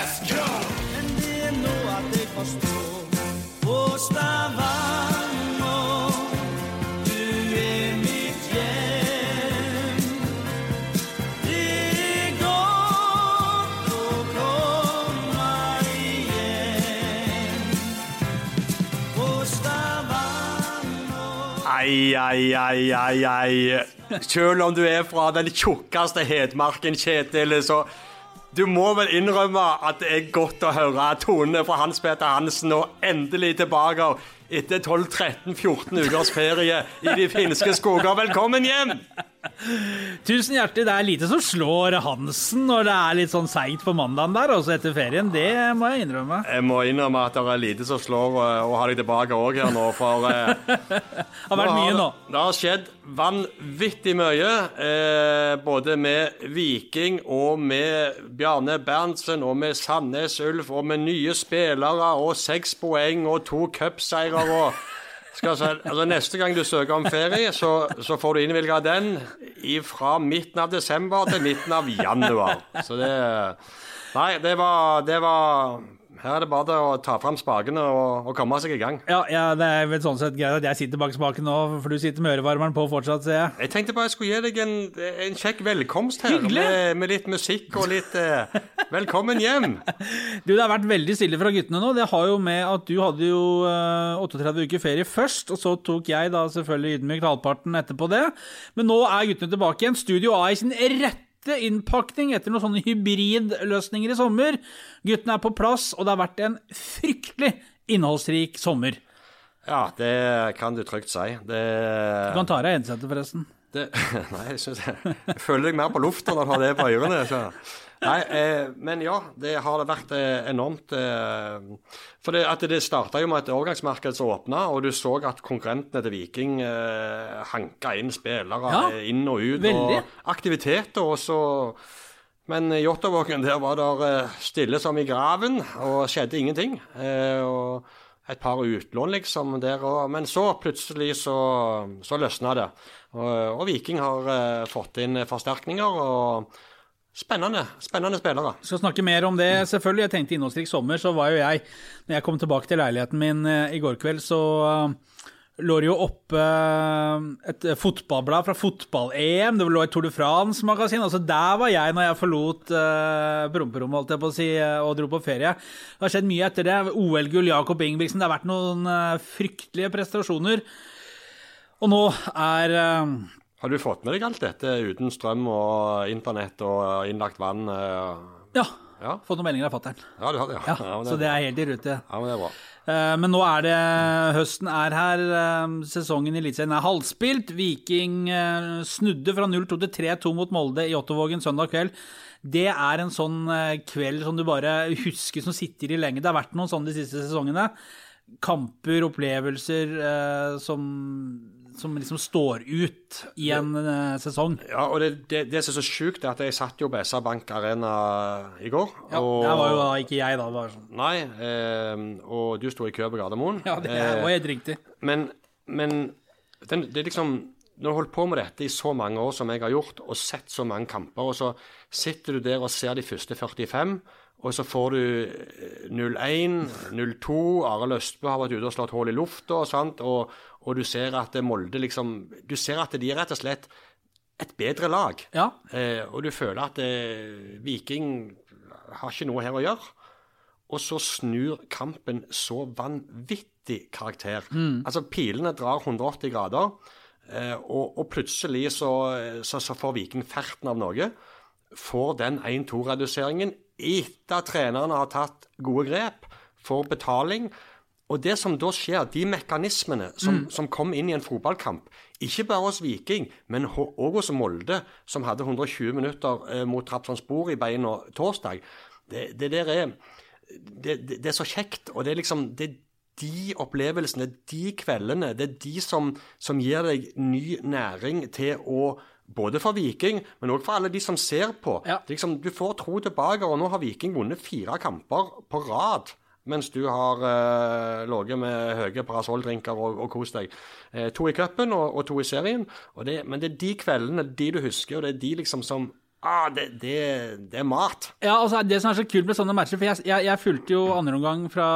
let's go! Men det er nå at jeg forstår På Stavanger Du er mitt hjem Det er godt å komme igjen På Stavanger Ai, ai, ai, ai, ai. Selv om du er fra den tjukkeste Hedmarken, Kjetil, så du må vel innrømme at det er godt å høre tonene fra Hans Peter Hansen, og endelig tilbake etter 12-13-14 ukers ferie i de finske skoger. Velkommen hjem! Tusen hjertelig. Det er lite som slår Hansen når det er litt sånn seigt på mandagen der, også etter ferien. Det må jeg innrømme. Jeg må innrømme at det er lite som slår eh, å ha deg tilbake òg her nå, for eh, Det har vært mye nå. Det, det har skjedd vanvittig mye. Eh, både med Viking og med Bjarne Berntsen og med Sandnes Ulf og med nye spillere og seks poeng og to cupseiere og skal altså Neste gang du søker om ferie, så, så får du innvilga den fra midten av desember til midten av januar. Så det Nei, det var, det var Her er det bare å ta fram spakene og, og komme seg i gang. Ja, ja, det er vel sånn sett greit at jeg sitter bak spaken nå, for du sitter med ørevarmeren på fortsatt, ser jeg. Jeg tenkte bare jeg skulle gi deg en, en kjekk velkomst her, med, med litt musikk og litt eh, Velkommen hjem! Du, det har vært veldig stille fra guttene nå. Det har jo med at du hadde jo eh, 38 uker ferie først, og så tok jeg da selvfølgelig ydmykt halvparten etterpå det. Men nå er guttene tilbake igjen. Studio A i sin rette innpakning etter noen sånne hybridløsninger i sommer. Guttene er på plass, og det har vært en fryktelig innholdsrik sommer. Ja, det kan du trygt si. Det, Du kan ta deg headsetet, forresten. det Nei, jeg syns jeg, jeg føler deg mer på lufta når du har det på ørene. Så. Nei, eh, men ja, det har vært eh, enormt eh, For det, at det starta jo med et overgangsmarked som åpna, og du så at konkurrentene til Viking eh, hanka inn spillere Ja, eh, inn og ut. veldig. Og aktiviteter. og så Men i Jåttåvågen der var det eh, stille som i graven, og skjedde ingenting. Eh, og et par utlån, liksom, der òg. Men så plutselig så, så løsna det. Og, og Viking har fått inn forsterkninger. og Spennende spennende spillere. skal snakke mer om det, selvfølgelig. Jeg tenkte innholdsrik sommer, så var jo jeg Når jeg kom tilbake til leiligheten min eh, i går kveld, så eh, lå det jo oppe eh, et fotballblad fra fotball-EM. Det lå et Tour de France-magasin. Altså Der var jeg når jeg forlot uh, promperommet, holdt jeg på å si, og dro på ferie. Det har skjedd mye etter det. OL-gull, Jakob Ingebrigtsen. Det har vært noen fryktelige prestasjoner. Og nå er eh, Har du fått med deg alt dette uten strøm og internett og innlagt vann? eh? Ja. Ja, Fått noen meldinger av fatter'n. ja du har det, ja. Ja, men så det er helt i rute. ja, men det er bra. Eh, Men nå er det Høsten er her. eh, Sesongen i Eliteserien er halvspilt. Viking eh, snudde fra 0-2 til 3-2 mot Molde i Ottovågen søndag kveld. Det er en sånn eh, kveld som du bare husker som sitter i lenge. Det har vært noen sånne de siste sesongene. Kamper, opplevelser eh, som, som liksom står ut i en eh, sesong. Ja, og det, det, det som er så sjukt, er at jeg satt jo på SR Bank Arena i går. Ja, og, det var jo da ikke jeg, da. Bare sånn. Nei, eh, og du sto i kø på Gardermoen. Ja, det Eh, var helt riktig. Men, men den, det er liksom Når du har holdt på med dette i så mange år som jeg har gjort, og sett så mange kamper, og så sitter du der og ser de første 45, og så får du eh, 0-1, 0-2 Arild Østbø har vært ute og slått hull i lufta, og, og, og du ser at Molde liksom Du ser at de er rett og slett et bedre lag. Ja. Eh, og du føler at eh, Viking har ikke noe her å gjøre. Og så snur kampen så vanvittig karakter. Altså pilene drar 180 grader, eh, og, og plutselig så, så, så får Viking ferten av noe. Får den 1-2-reduseringen etter at trenerne har tatt gode grep, får betaling. Og det som da skjer, de mekanismene som, som kom inn i en fotballkamp, ikke bare hos Viking, men òg hos Molde, som hadde 120 minutter eh, mot Trabzonspor i beina torsdag, det, det der er det, det, er så kjekt, og det er liksom det er de opplevelsene, de kveldene, det er de som, som gir deg ny næring til å både for Viking, men òg for alle de som ser på. Ja. Liksom, du får tro tilbake, og nå har Viking vunnet fire kamper på rad. Mens du har eh, ligget med høye parasolldrinker og, og kost deg. Eh, to i cupen og, og to i serien. Det, men det er de kveldene, de du husker, og det er de liksom som ah, det, det, det er mat. Ja, altså Det som er så kult med sånne matcher For jeg, jeg, jeg fulgte jo andre omgang fra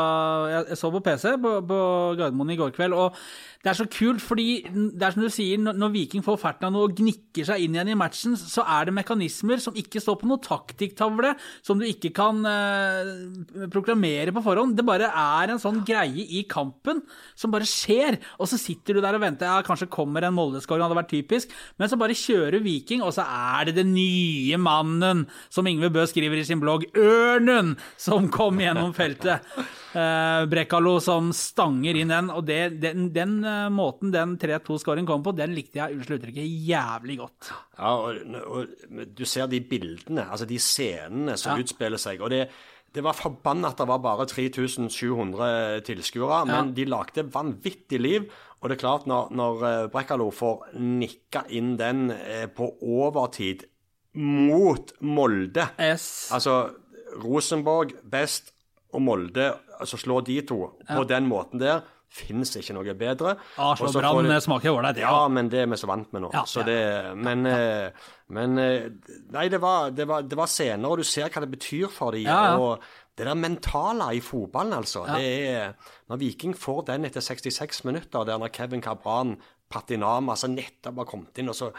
Jeg, jeg så på PC på, på Gardermoen i går kveld, og det er så kult fordi det er som du sier, når, Viking får ferten og gnikker seg inn igjen i matchen, så er det mekanismer som ikke står på noe taktikktavle, som du ikke kan eh, proklamere på forhånd. Det bare er en sånn greie i kampen som bare skjer, og så sitter du der og venter. Ja, kanskje kommer en Molde-skåring, hadde vært typisk, men så bare kjører Viking, og så er det den nye mannen, som Ingve Bø skriver i sin blogg, Ørnen, som kom gjennom feltet. Eh, Brekkalo som stanger inn den, og det, den, den uh, måten den 3-2-skåringen kom på, den likte jeg unnskyld uttrykket jævlig godt. Ja, og, og du ser de bildene, altså de scenene som Ja. utspiller seg. og det det var forbanna at det var bare 3700 tilskuere, men de lagde vanvittig liv. Og det er klart, når, når eh, Brekkalo får nikka inn den på overtid mot Molde yes. Altså Rosenborg best og Molde, altså slå de to på den måten der, fins ikke noe bedre. Arsenal Og Brann de- eh, smaker ålreit, ja, ja. men det er vi så vant med nå. Ja, så ja, det, men, eh, men eh, Nei, det var, det, var, det var senere, og du ser hva det betyr for dem. Ja, ja. Og det der mentale i fotballen, altså. Det er, når Viking får den etter 66 minutter, der når Kevin Cabran, Patinama, altså nettopp har kommet inn, og så,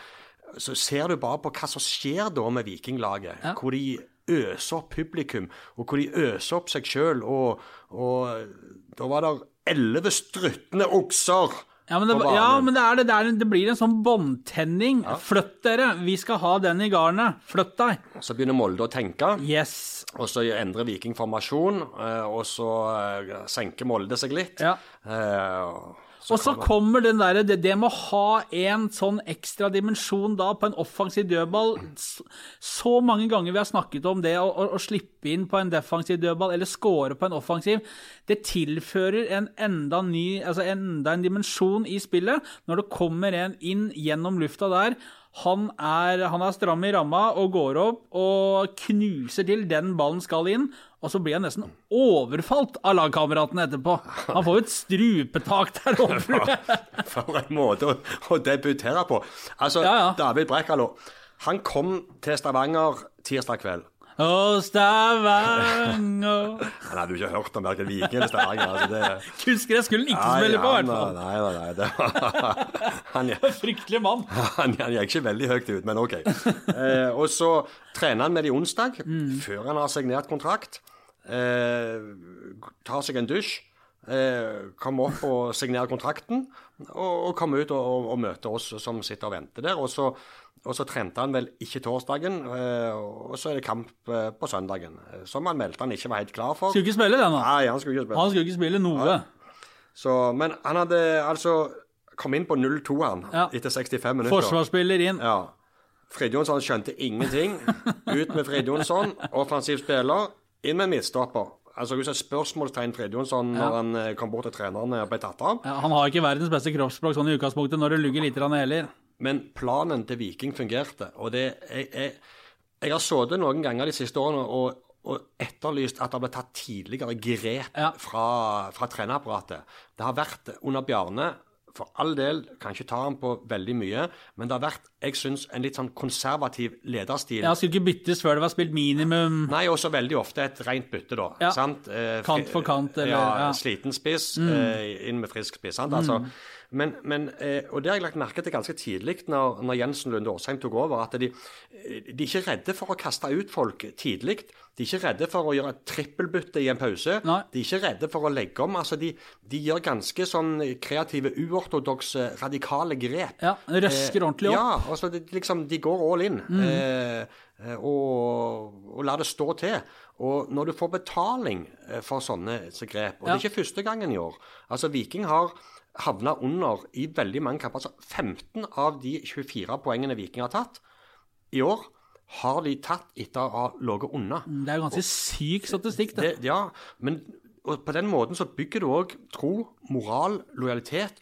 så ser du bare på hva som skjer da med Vikinglaget. Hvor de øser opp publikum, og hvor de øser opp seg sjøl. Og, og da var det elleve struttende okser. Ja, men, det, ja, men det, det, det, er, det blir en sånn båndtenning. Flytt dere, vi skal ha den i garnet. Flytt deg. Så begynner Molde å tenke. Yes. Og så endrer Viking formasjon, eh, og så eh, senker Molde seg litt. Ja. Eh, Og så kommer den der, det, det med å ha en sånn ekstra dimensjon da på en offensiv dødball. Så, mange ganger vi har snakket om det, å, å, å slippe inn på en defensiv dødball eller score på en offensiv, det tilfører en enda ny, altså enda en dimensjon i spillet. Når det kommer en inn gjennom lufta der. Han er, han er stram i ramma og går opp og knuser til. Den ballen skal inn. Og så blir han nesten overfalt av lagkameratene etterpå. Han får jo et strupetak der oppe. For en måte å, å debutere på. Altså, Ja, ja. David Brekkalo, han kom til Stavanger tirsdag kveld. Å, Stavanger Han hadde jo ikke hørt om verken Viking eller Stavanger. Altså det, jeg skulle han ikke spille på, i hvert fall. Nei, nei, nei. Det var, han, Fryktelig mann. han, han gikk ikke veldig høyt ut, men OK. Eh, og så trener han med de onsdag, Mm. før han har signert kontrakt. Eh, tar seg en dusj. Eh, kommer opp og signerer kontrakten, og, kommer ut og, og, møter oss som sitter og venter der. Og så, og så trente han vel ikke torsdagen, eh, og så er det kamp på søndagen. Som han meldte han ikke var helt klar for. Skulle ikke spille den, da. Nei, han skulle ikke spille. Han skulle ikke spille noe. Så, men han hadde altså kom inn på 0-2 han, Ja. etter 65 minutter. Forsvarsspiller inn. Ja. Fridjonsson skjønte ingenting. Ut med Fridjonsson, offensiv spiller. Inn med en midtstopper. Altså, som et spørsmålstegn Fridjonsson når han eh, kom bort til treneren og ble tatt av. Ja, han har ikke verdens beste kroppsspråk sånn i utgangspunktet når det lugger litt grann heller. Men planen til Viking fungerte. Og det jeg, jeg, jeg har sittet noen ganger de siste årene og, og etterlyst at det ble tatt tidligere grep Ja. fra, fra trenerapparatet. Det har vært under Bjarne. For all del, kan ikke ta han på veldig mye, men det har vært jeg synes, en litt sånn konservativ lederstil. Ja, skulle ikke byttes før det var spilt minimum. Nei, også veldig ofte et rent bytte, da. Ja. Sant? Eh, Kant for kant, eller- ja, ja. Mm. Sliten spiss eh, inn med frisk spiss. Sant? Altså, men, men, eh, og det har jeg lagt merke til ganske tidlig når, når Jensen Lunde Åsheim tok over, at de, eh, de er ikke redde for å kaste ut folk tidlig. De er ikke redde for å gjøre et trippelbytte i en pause. Nei. De er ikke redde for å legge om. altså De, de gjør ganske sånn kreative, uortodokse, radikale grep. Ja, røsker ordentlig opp. Ja, altså de, liksom, de går all in Mm. eh, og, og lar det stå til. Og når du får betaling eh, for sånne grep, og det er ikke første gangen i år Altså Viking har havna under i veldig mange kamper. altså 15 av de 24 poengene Viking har tatt i år, har de tatt etter å ha ligget unna. Det er jo ganske syk statistikk, det. Det, ja, men og på den måten så bygger du òg tro, moral, lojalitet.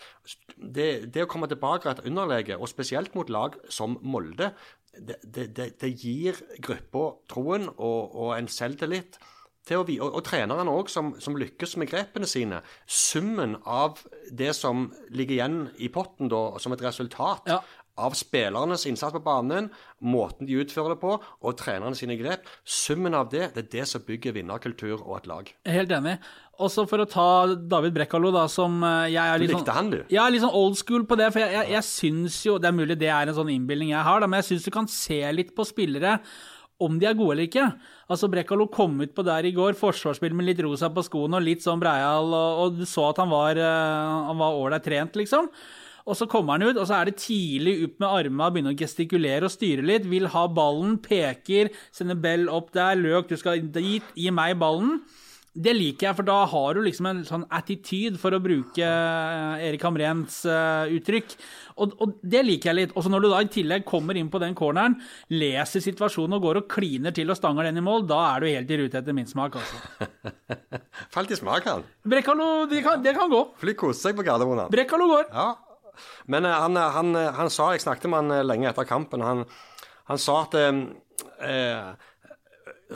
Det, det å komme tilbake etter underlege, og spesielt mot lag som Molde, det, det, det, det gir gruppa troen og, og en selvtillit. Til å, vi- og, og trenerne òg, som, som lykkes med grepene sine. Summen av det som ligger igjen i potten da, som et resultat Ja. av spillernes innsats på banen, måten de utfører det på, og trenerne sine grep. Summen av det det er det som bygger vinnerkultur og et lag. Helt enig. Også for å ta David Brekkalo, da, som eh, jeg er litt Du likte sånn, han, du? Jeg er litt sånn old school på det. For jeg, jeg, jeg syns jo Det er mulig det er en sånn innbilning jeg har, da, men jeg syns du kan se litt på spillere om de er gode eller ikke. Altså, Brekkalo kom ut på der i går, forsvarsspill med litt rosa på skoene og litt sånn breial, og, og du så at eh, Han var ålreit trent, liksom. Og så kommer han ut, og så er det tidlig opp med armene, begynne å gestikulere og styre litt. Vil ha ballen, peker, sender Bell opp der. Løk, du skal dit, gi meg ballen. Det liker jeg, for da har du liksom en sånn attityd, for å bruke eh, Erik Hamrens eh, uttrykk. Og, og det liker jeg litt. Og så når du da i tillegg kommer inn på den corneren, leser situasjonen og går og kliner til og stanger den i mål, da er du helt i rute etter min smak, altså. Falt i smak, han. Brekkalo, det kan, det kan gå. Fly koser seg på Gardermoen. han. Brekkalo går. Ja. Men eh, han, han, han sa Jeg snakket med han lenge etter kampen. Han, han sa at eh,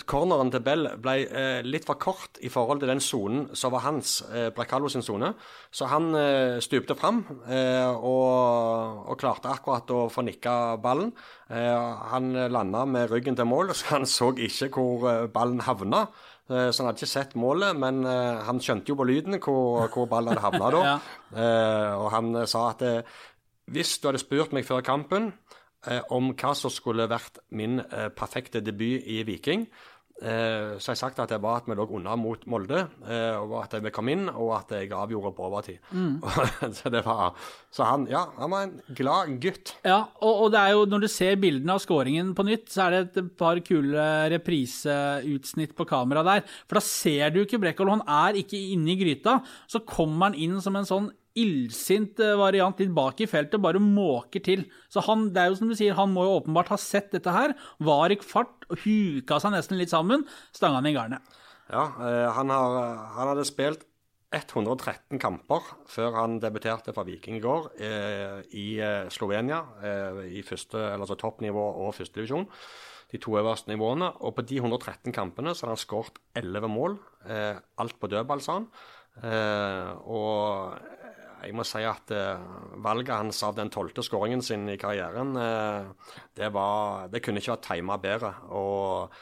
corneren til Bell ble eh, litt for kort i forhold til den sonen som var hans, eh, Bracallo sin sone. Så han eh, stupte fram eh, og, og klarte akkurat å få nikka ballen. Eh, han landa med ryggen til mål, så han så ikke hvor eh, ballen havna. Eh, Så han hadde ikke sett målet, men han skjønte jo på lyden hvor, hvor ballen hadde havna da. Ja. Og han sa at hvis du hadde spurt meg før kampen om hva som skulle vært min eh, perfekte debut i Viking, eh, så jeg sagt at det var at vi lå unna mot Molde, eh, og at vi kom inn, og at jeg avgjorde på overtid. så, det var, så han, ja, han var en glad gutt. Ja, og, og det er jo, når du ser bildene av scoringen på nytt, så er det et par kule repriseutsnitt på kamera der. For da ser du ikke Brekkalo, han er ikke inne i gryta. Så kommer han inn som en sånn illsint eh, variant litt bak i feltet, bare måker til. Så han, det er jo som du sier, han må jo åpenbart ha sett dette her, var i fart, huka seg nesten litt sammen, stanga han i garnet. Ja, eh, han, har, han hadde spilt 113 kamper før han debuterte for Viking i går eh, i eh, Slovenia, eh, i første, altså toppnivå og førstedivisjon. De to øverste nivåene. Og på de 113 kampene så hadde han skåret 11 mål. Eh, alt på dødball, sa han. Eh, og jeg må si at eh, valget hans av den tolvte skåringen sin i karrieren, eh, det, var, det kunne ikke vært tima bedre. Og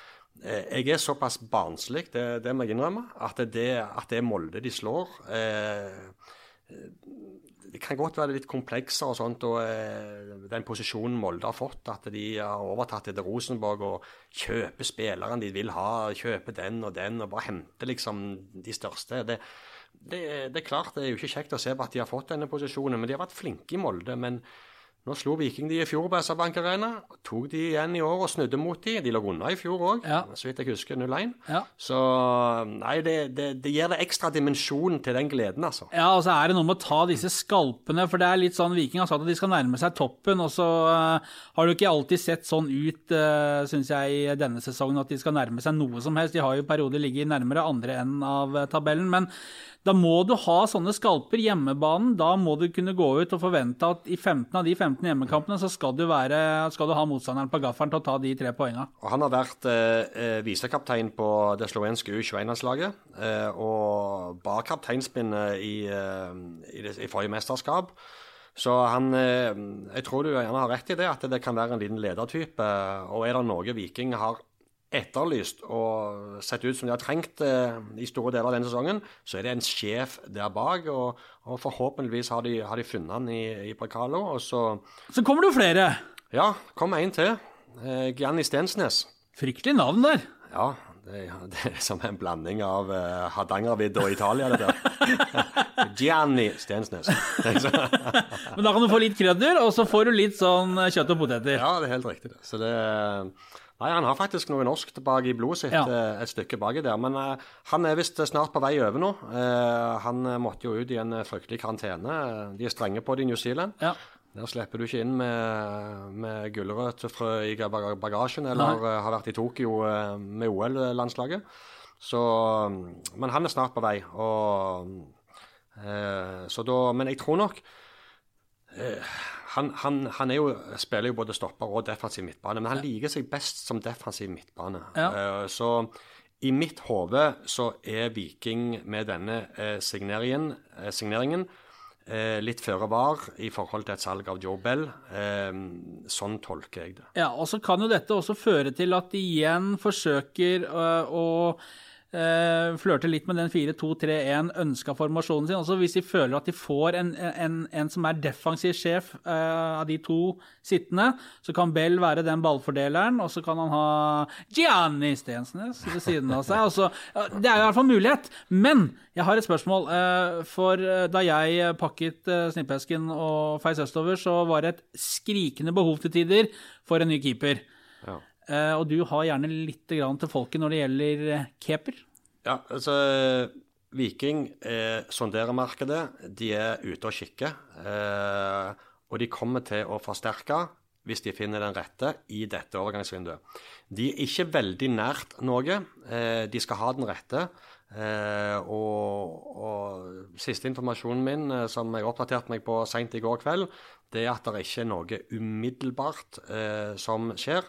eh, jeg er såpass barnslig, det, det må jeg innrømme, at det, at det er Molde de slår. Det kan godt være litt komplekser og sånt, og den posisjonen Molde har fått, at de har overtatt etter Rosenborg og kjøper spilleren de vil ha, kjøper den og den, og bare henter liksom de største. Det, det, det er klart, det er jo ikke kjekt å se på at de har fått denne posisjonen, men de har vært flinke i Molde. men nå slo Viking de i fjor på SR-Bank Arena. Tok de igjen i år og snudde mot de. De lå unna i fjor òg, Ja. så vidt jeg husker 0-1. Ja. Så nei, det, det, det gir det ekstra dimensjon til den gleden, altså. Ja, og så er det noe med å ta disse skalpene, for det er litt sånn Viking har sagt at de skal nærme seg toppen, og så uh, har det ikke alltid sett sånn ut, uh, syns jeg, i denne sesongen, at de skal nærme seg noe som helst. De har jo perioder ligget nærmere andre enden av eh, tabellen, men da må du ha sånne skalper hjemmebanen. Da må du kunne gå ut og forvente at i 15 av de 15 hjemmekampene så skal du, være, skal du ha motstanderen på gaffelen til å ta de tre poengene. Han har vært eh, eh, visekaptein på det slovenske U21-landslaget. Eh, og bar kapteinspinnet i, eh, i, i forrige mesterskap. Så han eh, Jeg tror du gjerne har rett i det, at det kan være en liten ledertype. Og er det noe Viking har etterlyst og sett ut som de har trengt eh, i store deler av denne sesongen, så er det en sjef der bak. Og, og forhåpentligvis har de, har de funnet han i, i Brekalo. Og så Så kommer det jo flere. Ja, kom en til. Eh, Gianni Stensnes. Fryktelig navn der. Ja, det, det er som en blanding av eh, Hardangervidda og Italia, det der. Gianni Stensnes. Men da kan du få litt krødder, og så får du litt sånn kjøtt og poteter. ja, det er helt riktig. det. Så det Nei, han har faktisk noe norsk tilbake i blodet sitt Ja. eh, et stykke baki der. Men uh, han er visst snart på vei over nå. Uh, han måtte jo ut i en fryktelig karantene. De er strenge på det i New Zealand. Ja. Der slipper du ikke inn med, med gulrøttfrø i bagasjen, eller eh, har vært i Tokyo med OL-landslaget. Så Men han er snart på vei. Og, uh, så da, men jeg tror nok eh, han, han, han jo, spiller jo både stopper og defensiv midtbane, men han liker seg best som defensiv midtbane. Ja. Eh, så i mitt hode så er Viking med denne eh, signeringen, eh, signeringen Eh, litt føre var i forhold til et salg av Joe Bell. Eh, sånn tolker jeg det. Ja, og så kan jo dette også føre til at de igjen forsøker øh, å øh, flørte litt med den 4-2-3-1 ønska formasjonen sin. Altså Hvis de føler at de får en, en, en som er defensiv sjef uh, av de to sittende, så kan Bell være den ballfordeleren, og så kan han ha Gianni Stensnes ved siden av seg. Altså, uh, det er i hvert fall mulighet. Men jeg har et spørsmål. øh, For da jeg pakket snippesken og feis østover, så var det et skrikende behov til tider for en ny keeper. Ja. Eh, og du har gjerne litt til folket når det gjelder eh, keeper. Ja, altså Viking eh, sonderer markedet. De er ute og kikker. Eh, og de kommer til å forsterke, hvis de finner den rette, i dette overgangsvinduet. De er ikke veldig nært noe. Eh, de skal ha den rette. Eh, og, og siste informasjonen min, eh, som jeg oppdaterte meg på seint i går kveld, det er at det ikke er noe umiddelbart eh, som skjer.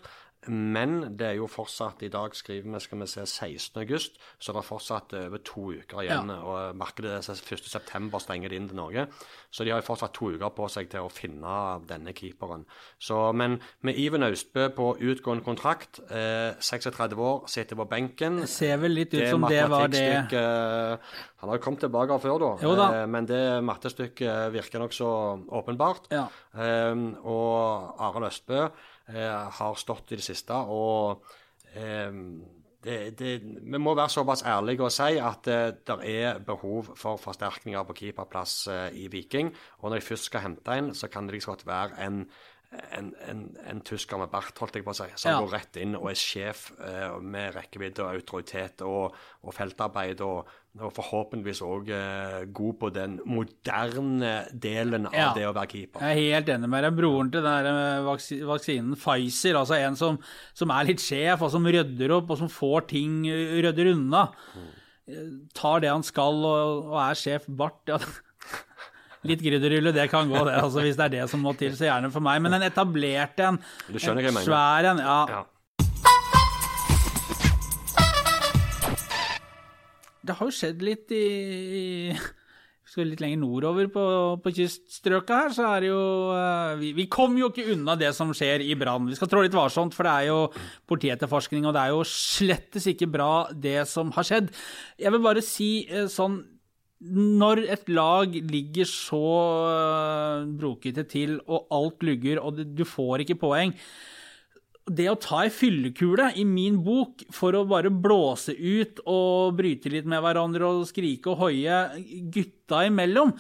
Men det er jo fortsatt I dag skriver vi skal vi se 16. august, så det er fortsatt over to uker igjen. Ja. og Markedet 1.9 stenger det inn til Norge, så de har jo fortsatt to uker på seg til å finne denne keeperen. Så, men med Iven Austbø på utgående kontrakt, eh, 36 år, sitter på benken Det ser vel litt ut som det var det matematikkstykket Han har jo kommet tilbake før, da. Da. Eh, Men det mattestykket virker nokså åpenbart. Ja. Um, og Arild Østbø eh, har stått i det siste, og um, det, det, vi må være såpass ærlige og si at eh, det er behov for forsterkninger på keeperplass eh, i Viking. Og når de først skal hente en, så kan det liksom godt være en, en, en, en tysker med bart, holdt jeg på å si, som Ja. går rett inn og er sjef eh, med rekkevidde og autoritet og, og feltarbeid, og, og forhåpentligvis òg eh, god på den moderne delen av Ja. det å være keeper. Jeg er helt enig med deg. Broren til den der eh, vaksinen Pfizer, altså en som, som er litt sjef, og som rydder opp, og som får ting eh, rydder unna, tar det han skal og, og er sjef bart. Ja. Litt krydderrulle, det kan gå, det, altså, hvis det er det som må til, så gjerne for meg. Men en etablert en, Du skjønner hva jeg en mener. svær en, ja. Ja. Det har jo skjedd litt i, i skal litt lenger nordover på, på kyststrøka her, så er det jo eh, vi, vi kommer jo ikke unna det som skjer i Brann. Vi skal trå litt varsomt, for det er jo politietterforskning, og det er jo slettes ikke bra, det som har skjedd. Jeg vil bare si eh, sånn når et lag ligger så øh, brokete til, og alt lugger, og du får ikke poeng Det å ta ei fyllekule i min bok for å bare blåse ut og bryte litt med hverandre og skrike og hoie gutta imellom,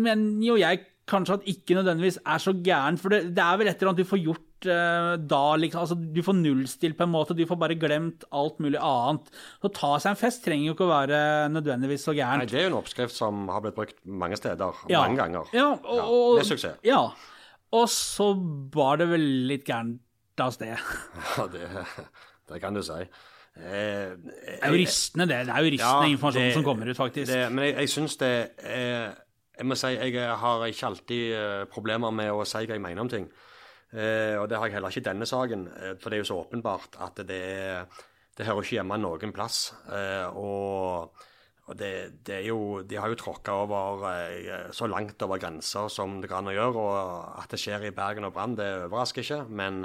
men jo jeg kanskje at ikke nødvendigvis er så gæren, for det, det er vel et eller annet du får gjort eh, da, liksom. Altså, du får nullstilt på en måte, du får bare glemt alt mulig annet. Så ta seg en fest trenger jo ikke å være nødvendigvis så gærent. Nei, det er jo en oppskrift som har blitt brukt mange steder, Ja. mange ganger. Ja, og, Ja, med suksess. Ja. Og så var det vel litt gærent av sted. Ja, det, det kan du si. Eh, Det er jo ristende, det. Det er jo ristende Ja, informasjon det- som kommer ut, faktisk. Det, men jeg, jeg syns det eh, Jeg må si jeg har ikke alltid eh, problemer med å si hva jeg mener om ting. Eh, og det har jeg heller ikke i denne saken, eh, for det er jo så åpenbart at det Det hører ikke hjemme noen plass. Eh, og og det, det er jo, De har jo tråkka over så langt over grenser som det kan å gjøre. Og at det skjer i Bergen og Brann, det overrasker ikke. Men,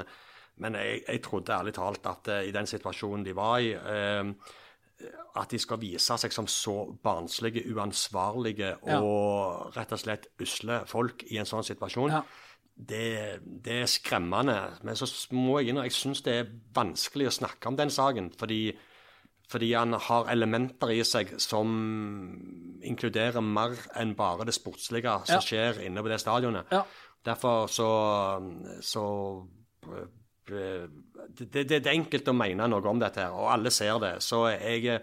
men jeg, jeg trodde ærlig talt at eh, i den situasjonen de var i eh, at de skal vise seg som så barnslige, uansvarlige Ja. og rett og slett usle folk i en sånn situasjon, Ja. det, det er skremmende. Men så må jeg innrømme jeg syns det er vanskelig å snakke om den saken, fordi, fordi han har elementer i seg som inkluderer mer enn bare det sportslige som Ja. skjer inne på det stadionet. Ja. Derfor så, så det, det, det er enkelt å mene noe om dette, her, og alle ser det. Så jeg,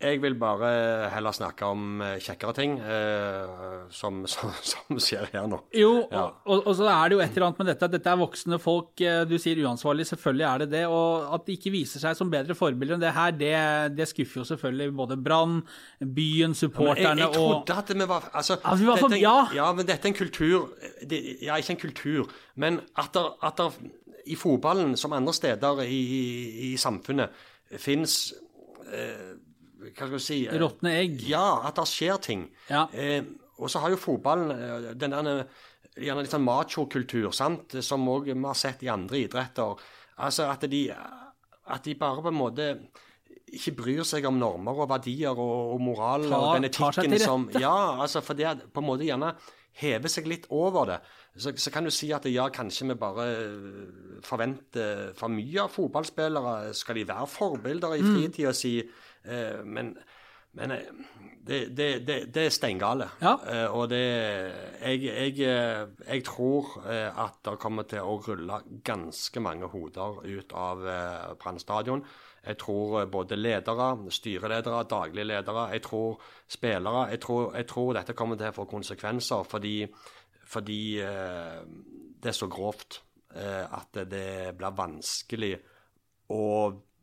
jeg vil bare heller snakke om eh, kjekkere ting eh, som, som, som skjer her nå. Jo, Ja. og, og, så er det jo et eller annet med dette at dette er voksne folk. eh, Du sier uansvarlig, selvfølgelig er det det. Og at de ikke viser seg som bedre forbilder enn det her, det, det skuffer jo selvfølgelig både Brann, byen, supporterne, og... jeg jeg trodde at vi var altså, Ja, vi var for- dette, ja. men dette er en kultur det, Ja, ikke en kultur, men at at der i fotballen, som andre steder i, i, i samfunnet, fins eh, Hva skal vi si eh, råtne egg. Ja, at det skjer ting. Ja. Eh, og så har jo fotballen eh, den der gjerne litt sånn machokultur, sant, som òg vi har sett i andre idretter. Altså at de, at de bare på en måte ikke bryr seg om normer og verdier og, og moral Tar- og den etikken som. Ja, altså for det på en måte gjerne hever seg litt over det. Så, så kan du si at ja, kanskje vi bare øh, forventer for mye av fotballspillere. Skal de være forbilder i fritida si? Eh, men men eh, det, det, det, det er steingale. Ja. Eh, og det jeg, jeg, eh, jeg tror eh, at det kommer til å rulle ganske mange hoder ut av eh, Brann stadion. Jeg tror eh, både ledere, styreledere, daglige ledere, jeg tror spillere jeg tror, jeg tror dette kommer til å få konsekvenser fordi, fordi eh, det er så grovt eh, at det blir vanskelig å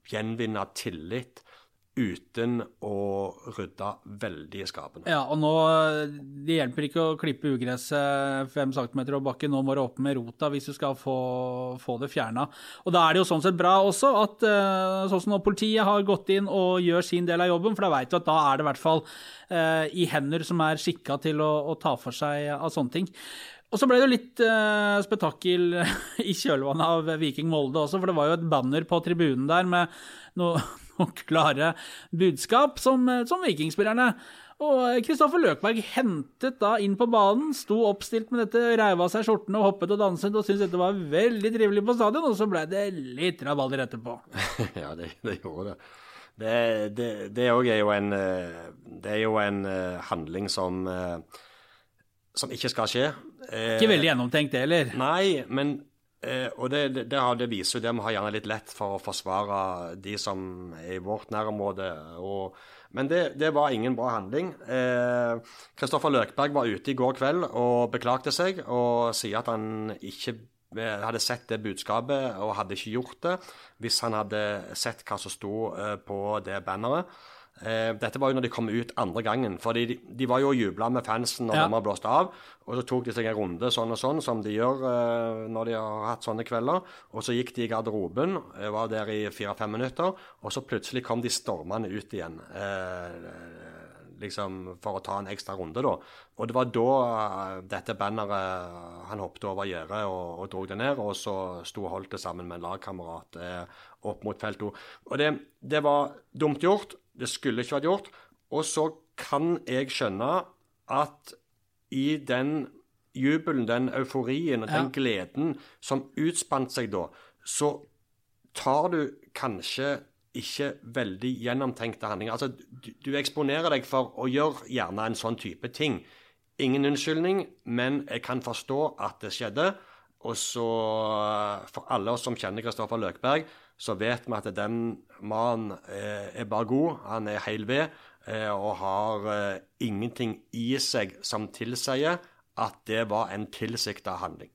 gjenvinne tillit uten å rydde veldig i skapene. Ja, og nå Det hjelper ikke å klippe ugresset fem centimeter over bakken. Nå må du opp med rota hvis du skal få, få det fjerna. Og da er det jo sånn sett bra også at eh, sånn som når politiet har gått inn og gjør sin del av jobben, for da veit du at da er det i hvert fall eh, i hender som er skikka til å, å ta for seg av sånne ting. Og så ble det jo litt eh, spetakkel i kjølvannet av Viking Molde også, for det var jo et banner på tribunen der med noe, noe klare budskap som, eh, som vikingspillerne. Og Kristoffer Løkberg hentet da inn på banen, sto oppstilt med dette, reiv av seg skjortene og hoppet og danset og syntes dette var veldig trivelig på stadion, og så ble det litt rabalder etterpå. ja, det, det gjorde det. Det, det, det er jo en eh, Det er jo en eh, handling som eh, som ikke skal skje. Eh, Ikke veldig gjennomtenkt det heller. Nei, men eh, Og det, det, det, viser jo det vi har gjerne litt lett for å forsvare de som er i vårt nærområde. Og, men det, det var ingen bra handling. Eh, Kristoffer Løkberg var ute i går kveld og beklagte seg og sier at han ikke eh, hadde sett det budskapet og hadde ikke gjort det hvis han hadde sett hva som sto eh, på det banneret. Eh, dette var jo når de kom ut andre gangen, for de, de var jo og jubla med fansen når Ja. de blåst av. Og så tok de seg en runde sånn og sånn, som de gjør eh, når de har hatt sånne kvelder. Og så gikk de i garderoben, eh, var der i fire-fem minutter, og så plutselig kom de stormende ut igjen. Eh, liksom for å ta en ekstra runde, da. Og det var da eh, dette banneret Han hoppet over gjerdet og, og dro det ned, og så sto og holdt det sammen med en lagkamerat eh, opp mot feltet. Og det, det var dumt gjort. Det skulle ikke vært gjort. Og så kan jeg skjønne at i den jubelen, den euforien og den gleden som utspant seg da, så tar du kanskje ikke veldig gjennomtenkte handlinger. Altså, du, du eksponerer deg for å gjøre gjerne en sånn type ting. Ingen unnskyldning, men jeg kan forstå at det skjedde. Og så, for alle oss som kjenner Kristoffer Løkberg, så vet vi at den mannen eh, er bare god. Han er heil ved eh, og har eh, ingenting i seg som tilsier at det var en tilsikta handling.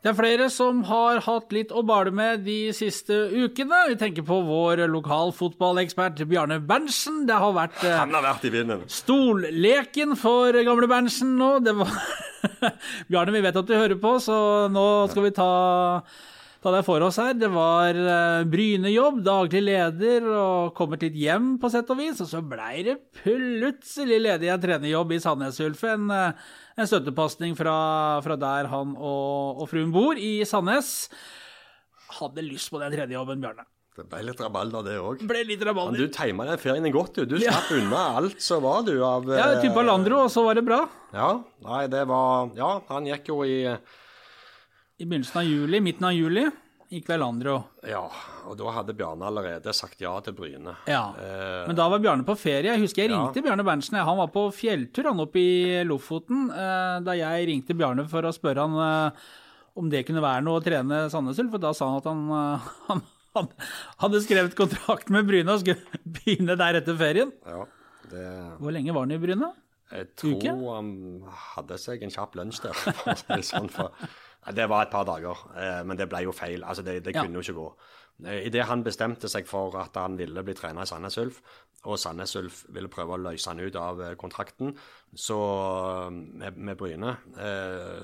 Det er flere som har hatt litt å bale med de siste ukene. Vi tenker på vår lokalfotballekspert Bjarne Berntsen. Det har vært eh, Han har vært i. Stolleken for gamle Berntsen nå. Det var Bjarne, vi vet at du hører på, så nå skal vi ta, ta deg for oss her. Det var eh, Bryne-jobb, daglig leder, og kommet litt hjem på sett og vis. Og så blei det plutselig ledig en trenerjobb i Sandnes Ulf. En, eh, en støttepasning fra, fra der han og, og fruen bor, i Sandnes. Hadde lyst på den tredje jobben, Bjarne. Det ble litt rabalder, det òg. Du tima den ferien godt, du. Du slapp unna alt så var du av Ja, eh, typa Landro, og så var det bra. Ja, nei, det var Ja, han gikk jo i I begynnelsen av juli, midten av juli, gikk Velandro. Ja, og da hadde Bjarne allerede sagt ja til Bryne. Ja, Eh, men da var Bjarne på ferie. Jeg husker jeg Ja. ringte Bjarne Berntsen. Han var på fjelltur han oppe i Lofoten. eh, Da jeg ringte Bjarne for å spørre han eh, om det kunne være noe å trene Sandnes Ulf, for da sa han at han, eh, han, han hadde skrevet kontrakt med Bryne og skulle begynne der etter ferien. ja, det Hvor lenge var han i Bryne? Jeg tror Uke? han hadde seg en kjapp lunsj der. Sånn, for, det var et par dager, eh, men det ble jo feil. Altså, det, det Ja. kunne jo ikke gå. Eh, Idet han bestemte seg for at han ville bli trener i Sandnes Ulf, og Sandnes Ulf ville prøve å løse han ut av eh, kontrakten så, med, med Bryne,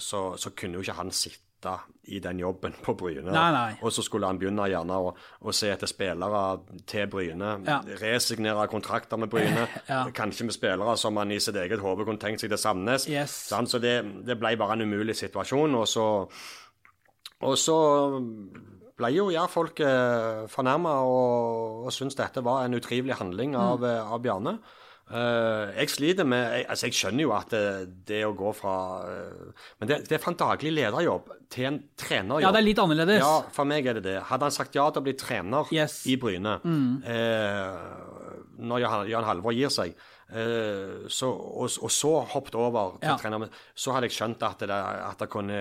så, så kunne jo ikke han sitte sitte i den jobben på Bryne. Nei, nei. Og så skulle han begynne gjerne å, å se etter spillere til Bryne. Ja. Resignere kontrakter med Bryne. Ja. Kanskje med spillere som han i sitt eget hode kunne tenkt seg til Sandnes. Yes. Så det, det ble bare en umulig situasjon. Og så, og så ble jo Jærfolk eh, fornærma og, og syntes dette var en utrivelig handling av, Mm. av Bjarne. Eh, jeg sliter med jeg, Altså, jeg skjønner jo at det, det å gå fra uh, Men det, det er fra en daglig lederjobb til en trenerjobb. Ja, det er litt annerledes. Ja, for meg er det det. Hadde han sagt ja til å bli trener Yes. Mm. i Bryne eh, når Jan, Jan Halvor gir seg, eh, så, og, og så hoppet over til Ja. trener, så hadde jeg skjønt at det, at det kunne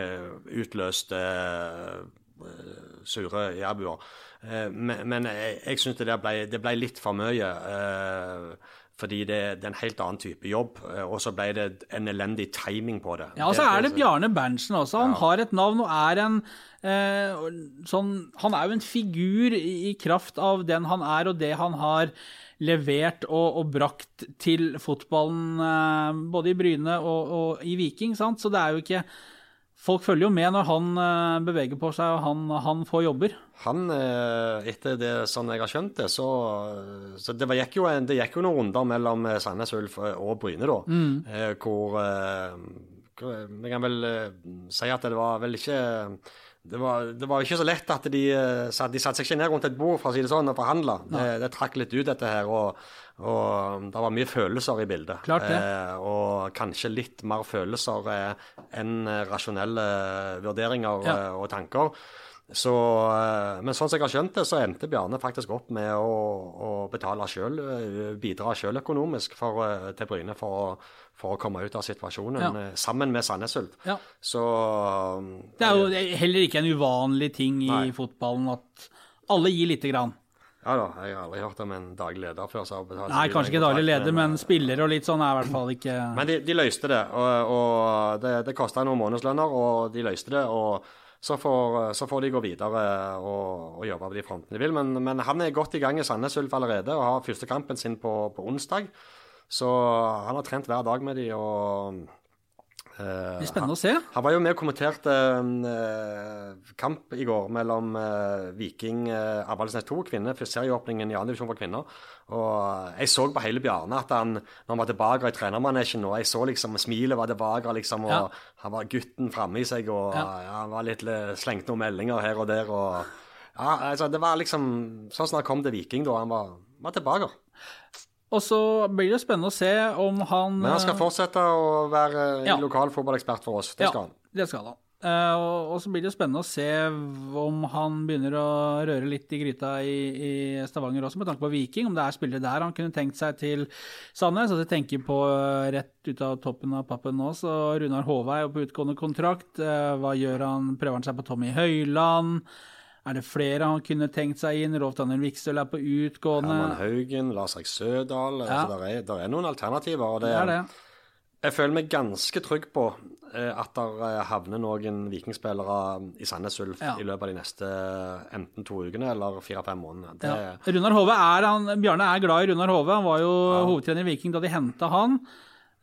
utløst eh, sure jærbuer. Eh, men, men jeg, jeg syns det, der ble, det ble litt for mye. Eh, fordi det, er en helt annen type jobb, eh, og så ble det en elendig timing på det. Ja, og så er det Bjarne Berntsen også. Han har et navn og er en eh, sånn Han er jo en figur i, i kraft av den han er, og det han har levert og, og brakt til fotballen eh, både i Bryne og, og i Viking. sant? Så det er jo ikke Folk følger jo med når han eh, beveger på seg og han, han får jobber. Han, eh, etter det sånn jeg har skjønt det, så, så det, gikk jo, det gikk jo noen runder mellom eh, Sandnes Ulf og Bryne, da. mm. hvor Jeg kan vel si at det var vel ikke det var, det var ikke så lett at de, de satte seg ikke ned rundt et bord for å si det sånn, og forhandla. Det, det trakk litt ut, dette her. Og, og det var mye følelser i bildet. Klart det. Eh, og kanskje litt mer følelser eh, enn eh, rasjonelle vurderinger Ja. eh, og tanker. Så, eh, men sånn som jeg har skjønt det, så endte Bjarne faktisk opp med å, å betale sjøl, bidra sjøl økonomisk for, eh, til Bryne for å, for å komme ut av situasjonen, Ja. eh, sammen med Sandnes Ulf. Ja. Så eh, Det er jo heller ikke en uvanlig ting i Nei. fotballen at alle gir lite grann. Ja da, jeg har aldri hørt om en daglig leder før som har betalt Nei, kanskje ikke daglig leder, men spiller og litt sånn er i hvert fall ikke Men de, de løste det, og, og det, det kosta noen månedslønner, og de løste det. og så får, så får de gå videre og, og jobbe på de frontene de vil. Men, men han er godt i gang i Sandnes Ulf allerede og har første kampen sin på, på onsdag. Så han har trent hver dag med de og eh, Det blir spennende å se. han var jo med og kommenterte uh, kamp i går mellom uh, Viking uh, Avaldsnes 2, kvinner, for serieåpningen i andredivisjon for kvinner. Og jeg så på hele Bjarne at han, når han var tilbake i trenermanesjen, og jeg så liksom smilet var tilbake, liksom, og Ja. han var gutten framme i seg, og Ja. ja, han var litt le- slengt noen meldinger her og der. og ja, altså Det var liksom sånn som han kom til Viking da. Han var, var tilbake. Og så blir det spennende å se om han Men han skal fortsette å være eh, Ja. lokal fotballekspert for oss. Det skal han. Det skal han. Eh, og, så blir det spennende å se om han begynner å røre litt i gryta i, i Stavanger også, med tanke på Viking. Om det er spillere der han kunne tenkt seg til Sandnes. Altså, tenker på eh, rett ut av toppen av pappen nå, så Runar Håvei er på utgående kontrakt. Eh, hva gjør han? Prøver han seg på Tommy Høiland? Er det flere han kunne tenkt seg inn? Rolf Daniel Vikstøl er på utgående. Herman Haugen, Lars Erik Sødal Ja. altså, der, er, der er noen alternativer. og det, Det er det. Jeg føler meg ganske trygg på eh, at der eh, havner noen vikingspillere i Sandnes Ulf Ja. i løpet av de neste eh, enten to ukene eller fire-fem månedene. Det, Ja. Runar Hove er han, Bjarne er glad i Runar Hove. Han var jo hovedtrener i Viking da de henta han.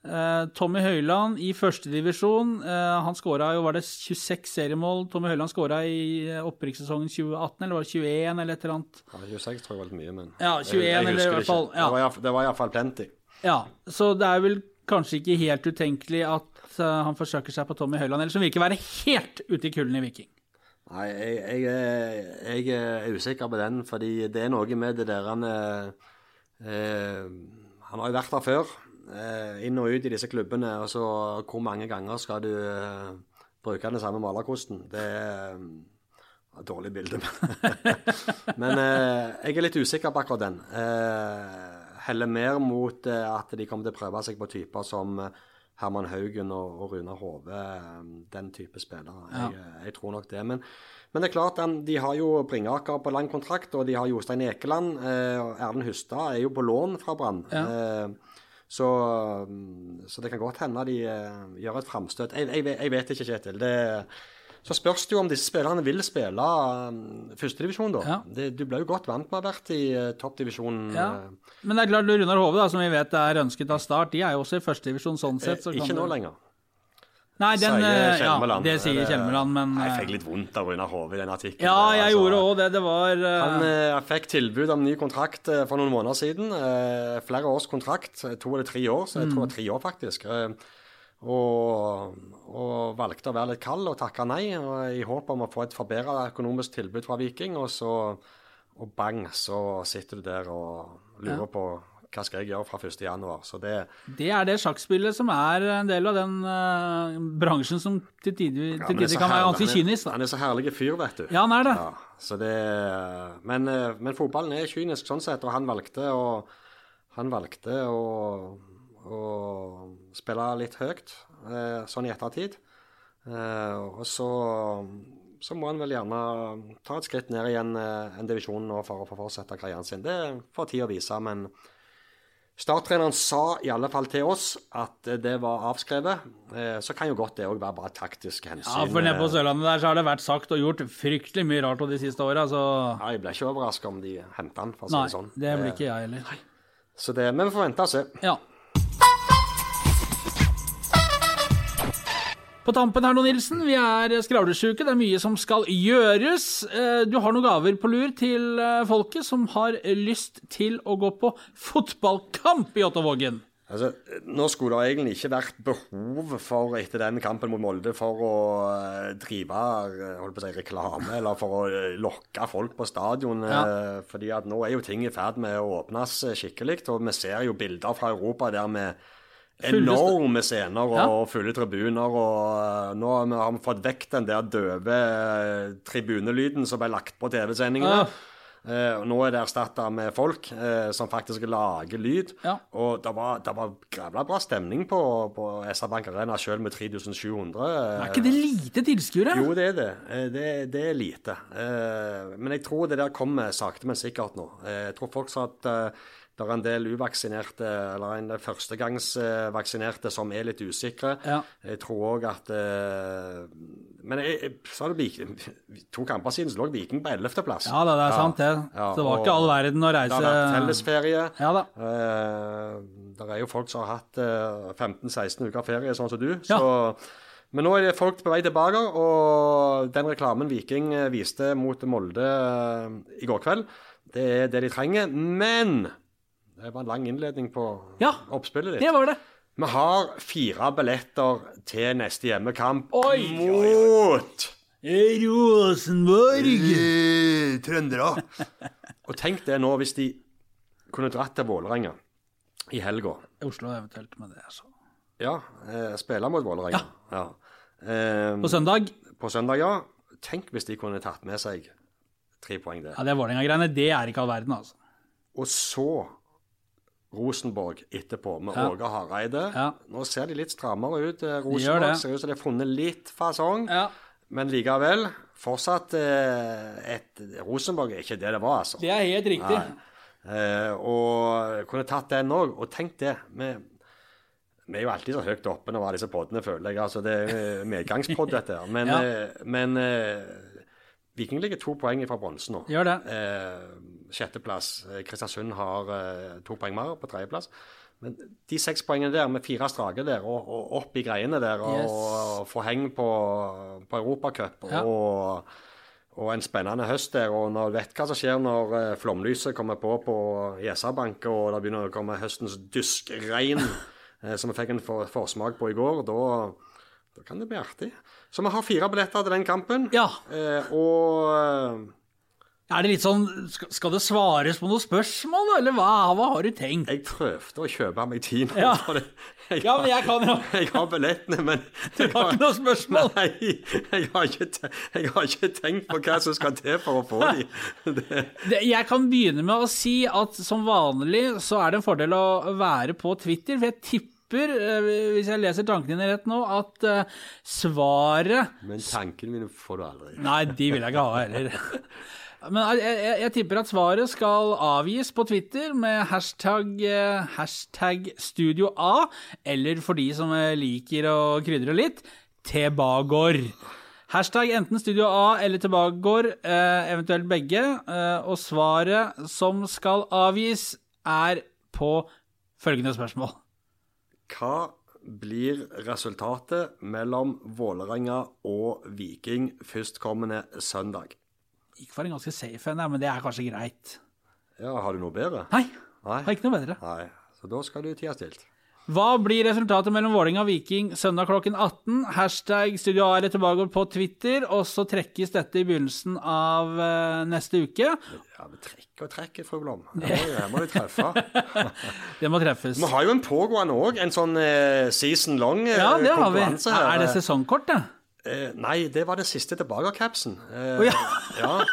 Eh, Tommy Høiland i førstedivisjon. Uh, han skåra jo, var det 26 seriemål Tommy Høiland skåra i opprikssesongen opprykkssesongen 2018, eller var det 21, eller et eller annet? Ja, 26 tror jeg var litt mye, men Ja, 21 jeg, jeg eller i det hvert fall, ja. Det var iallfall plenty. Ja, så det er vel kanskje ikke helt utenkelig at eh, han forsøker seg på Tommy Høiland, eller som virker å være helt ute i kulden i Viking. Nei, jeg, jeg, er- jeg er usikker på den, fordi det er noe med det der han eh, eh, Han har jo vært der før, eh, inn og ut i disse klubbene, og så hvor mange ganger skal du eh, bruke den samme malerkosten? Det er eh, et dårlig bilde, men, eh, jeg er litt usikker på akkurat den. Eh, heller mer mot eh, at de kommer til å prøve seg på typer som eh, Herman Haugen og, Runar Hove, eh, den type spillere. Jeg, eh, jeg tror nok det. Men, men det er klart, de, har jo Bringaker på lang kontrakt, og de har Jostein Ekeland. Eh, Erlend Hustad er jo på lån fra Brann. Eh, så, mm, så det kan godt hende de eh, gjør et framstøt. Jeg, jeg, jeg vet ikke, Kjetil. Det, så spørs det jo om disse spillerne vil spille um, førstedivisjon, da. Ja. Det, du ble jo godt vant med å ha vært i uh, toppdivisjonen. Ja. eh, Men det er klart, Runar Hove, da, som vi vet er ønsket av start, de er jo også i førstedivisjon sånn sett. så kan ikke nå lenger. Nei, den, sier eh, ja, det sier Kjelmeland, men, Jeg eh, fikk litt vondt av Runar Hove i den artikkelen. Ja, jeg altså. gjorde òg det. Det var eh, Han eh, fikk tilbud om ny kontrakt eh, for noen måneder siden. Eh, flere års kontrakt. To eller tre år, så jeg tror det er tre år, faktisk. Og, og valgte å være litt kald og takke nei, og i håp om å få et forbedra økonomisk tilbud fra Viking. Og så og bang, så sitter du der og lurer på hva skal jeg gjøre fra 1.1. Så det, Det er det sjakkspillet som er en del av den uh, bransjen som til tider, Ja, tider kan være ganske kynisk. Han er så herlig fyr, vet du. Ja, han er det. Ja, så det men, eh, men fotballen er kynisk sånn sett, og han valgte å Han valgte å, å spille litt høyt, eh, sånn i ettertid. Og så, så må han vel gjerne ta et skritt ned i en, en divisjon nå for å få fortsette karrieren sin. Det får tid å vise, men Starttreneren sa i alle fall til oss at det var avskrevet. Eh, Så kan jo godt det òg være bare taktisk hensyn. Ja, for nede på Sørlandet der så har det vært sagt og gjort fryktelig mye rart de siste åra, så Ja, jeg ble ikke overraska om de henta han, for å si Nei, det sånn. det blir ikke jeg heller. Så det, men vi får vente og se. Ja. På tampen her nå, Nilsen. Vi er skravlesjuke. Det er mye som skal gjøres. Eh, Du har noen gaver på lur til eh, folket som har lyst til å gå på fotballkamp i Ottavågen. Altså, nå skulle det egentlig ikke vært behov for etter den kampen mot Molde for å eh, drive si, reklame eller for å lokke folk på stadion. Ja. fordi at nå er jo ting i ferd med å åpnes skikkelig. Og vi ser jo bilder fra Europa der sta- enorme scener og Ja. fulle tribuner. Og eh, nå har vi- fått vekk den der døve eh, tribunelyden som ble lagt på TV-sendingene. Ja. Eh, og nå er det erstatta med folk eh, som faktisk lager lyd. Ja. Og det var, det var grævla bra stemning på, på SR Bank Arena, selv med 3700. Er ikke det lite tilskuere? Jo, det er det. Det, det er lite. Men jeg tror det der kommer sakte, men sikkert nå. Jeg tror fortsatt det er en del uvaksinerte, eller en del førstegangsvaksinerte, som er litt usikre. Ja. Jeg tror òg at eh, Men jeg, jeg, så er det Viking, to kamper siden så lå Viking på 11.-plass. Ja da, det er sant, det. Ja, Så det var ikke all verden å reise Det har vært fellesferie. Ja da. Eh, det er jo folk som har hatt eh, 15-16 uker ferie, sånn som du. Ja. Så, men nå er det folk på vei tilbake, og den reklamen Viking eh, viste mot Molde eh, i går kveld, det er det de trenger. Men det var en lang innledning på Ja, oppspillet ditt. Det var det. Vi har fire billetter til neste hjemmekamp Oi, mot Rosenborg! Eh, Trøndere. og tenk det nå, hvis de kunne dratt til Vålerenga i helga. Oslo eventuelt, men det altså. Ja, eh, spille mot Vålerenga. Ja. Eh, På søndag på søndag, ja. Tenk hvis de kunne tatt med seg tre poeng der. Ja, det Vålerenga-greiene, det er ikke all verden, altså. Og så Rosenborg etterpå, med Ja. Åge Hareide. Ja. Nå ser de litt strammere ut. eh, Rosenborg ser ut som de har funnet litt fasong. Ja, Men likevel, fortsatt eh, et Rosenborg er ikke det det var, altså. Det er helt riktig. Eh, og kunne tatt den òg. Og tenk det. Vi, vi er jo alltid så høyt oppe når vi har disse podene, føler jeg. Altså, det er medgangspod, dette. Men, Ja. eh, men eh, Viking ligger to poeng fra bronsen nå. Gjør det. Eh, sjetteplass. Eh, Kristiansund har eh, to poeng mer på tredjeplass. Men de seks poengene der, med fire strake der, og, og opp i greiene der, og, Yes. og få heng på, på Europacup Ja. og, og en spennende høst der. Og når du vet hva som skjer når eh, flomlyset kommer på på Gjesarbank, og det begynner å komme høstens duskregn, som vi fikk en for, forsmak på i går, da, da kan det bli artig. Så vi har fire billetter til den kampen. Ja. Eh, og Er det litt sånn Skal det svares på noen spørsmål, eller hva, hva har du tenkt? Jeg prøvde å kjøpe meg tid nå. Ja. for det. Jeg, Ja, men jeg kan jo jeg har billettene, men Du har ikke noe spørsmål? Nei, jeg har, ikke, jeg har ikke tenkt på hva som skal til for å få de. Det, Det- Jeg kan begynne med å si at som vanlig så er det en fordel å være på Twitter, for jeg tipper, eh, hvis jeg leser tankene dine rett nå, at eh, svaret men tankene mine får du aldri. Nei, de vil jeg ikke ha heller. Men jeg, jeg, jeg tipper at svaret skal avgis på Twitter med hashtag, eh, hashtag Studio A, eller for de som eh, liker å krydre litt, Tebagård. Hashtag enten Studio A eller Tebagor, eh, eventuelt begge. Og svaret som skal avgis, er på følgende spørsmål. Hva blir resultatet mellom Vålerenga og Viking førstkommende søndag? Gikk for en ganske safe en, men det er kanskje greit. Ja, Har du noe bedre? Nei, Nei. har ikke noe bedre. Nei. Så da skal du tie stilt. Hva blir resultatet mellom Vålerenga og Viking søndag klokken 18? Hashtag Studio AR tilbake på Twitter, og så trekkes dette i begynnelsen av eh, neste uke. Ja, men Trekk og trekk, fru Blom. Her må, vi treffe. Det må treffes. Vi har jo en pågående òg, en sånn eh, season long eh, Ja, det har vi. her. Er det sesongkort, det? Eh, nei, det var det siste tilbake-capsen. Eh, oh, ja. ja.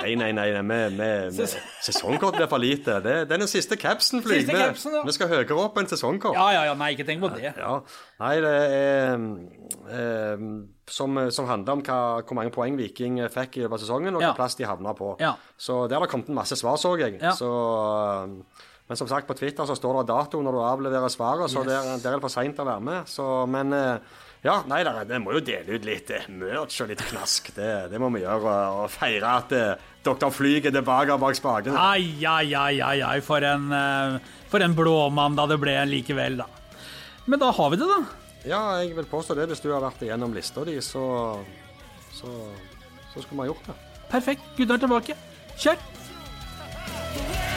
Nei, nei, nei. nei med, med, med. Sesongkort blir for lite. Det, det er den siste capsen, Vi- capsen, ja. Vi skal høyere opp enn sesongkort. Ja, ja, ja, nei, ikke tenk på det. Ja. Nei, det er eh, som, som handler om hva, hvor mange poeng Viking fikk i løpet av sesongen, og hvilken plass de havna på. Ja. Så der har det kommet en masse svar, så jeg. Så, eh, men som sagt, på Twitter så står det dato når du avleverer svaret, så Yes. der, der er det for seint å være med. Så, men eh, ja, nei, da, det må jo dele ut litt eh, merch og litt knask. Det, det må vi gjøre, og feire at eh, Dr. Flyg er tilbake bak spaken. Ai, ai, ai, ai, ai, for en, eh, for en blåmandag det ble likevel, da. Men da har vi det, da. Ja, jeg vil påstå det. Hvis du har vært igjennom lista di, så, så, så skulle vi ha gjort det. Perfekt. Gud er tilbake. Kjør!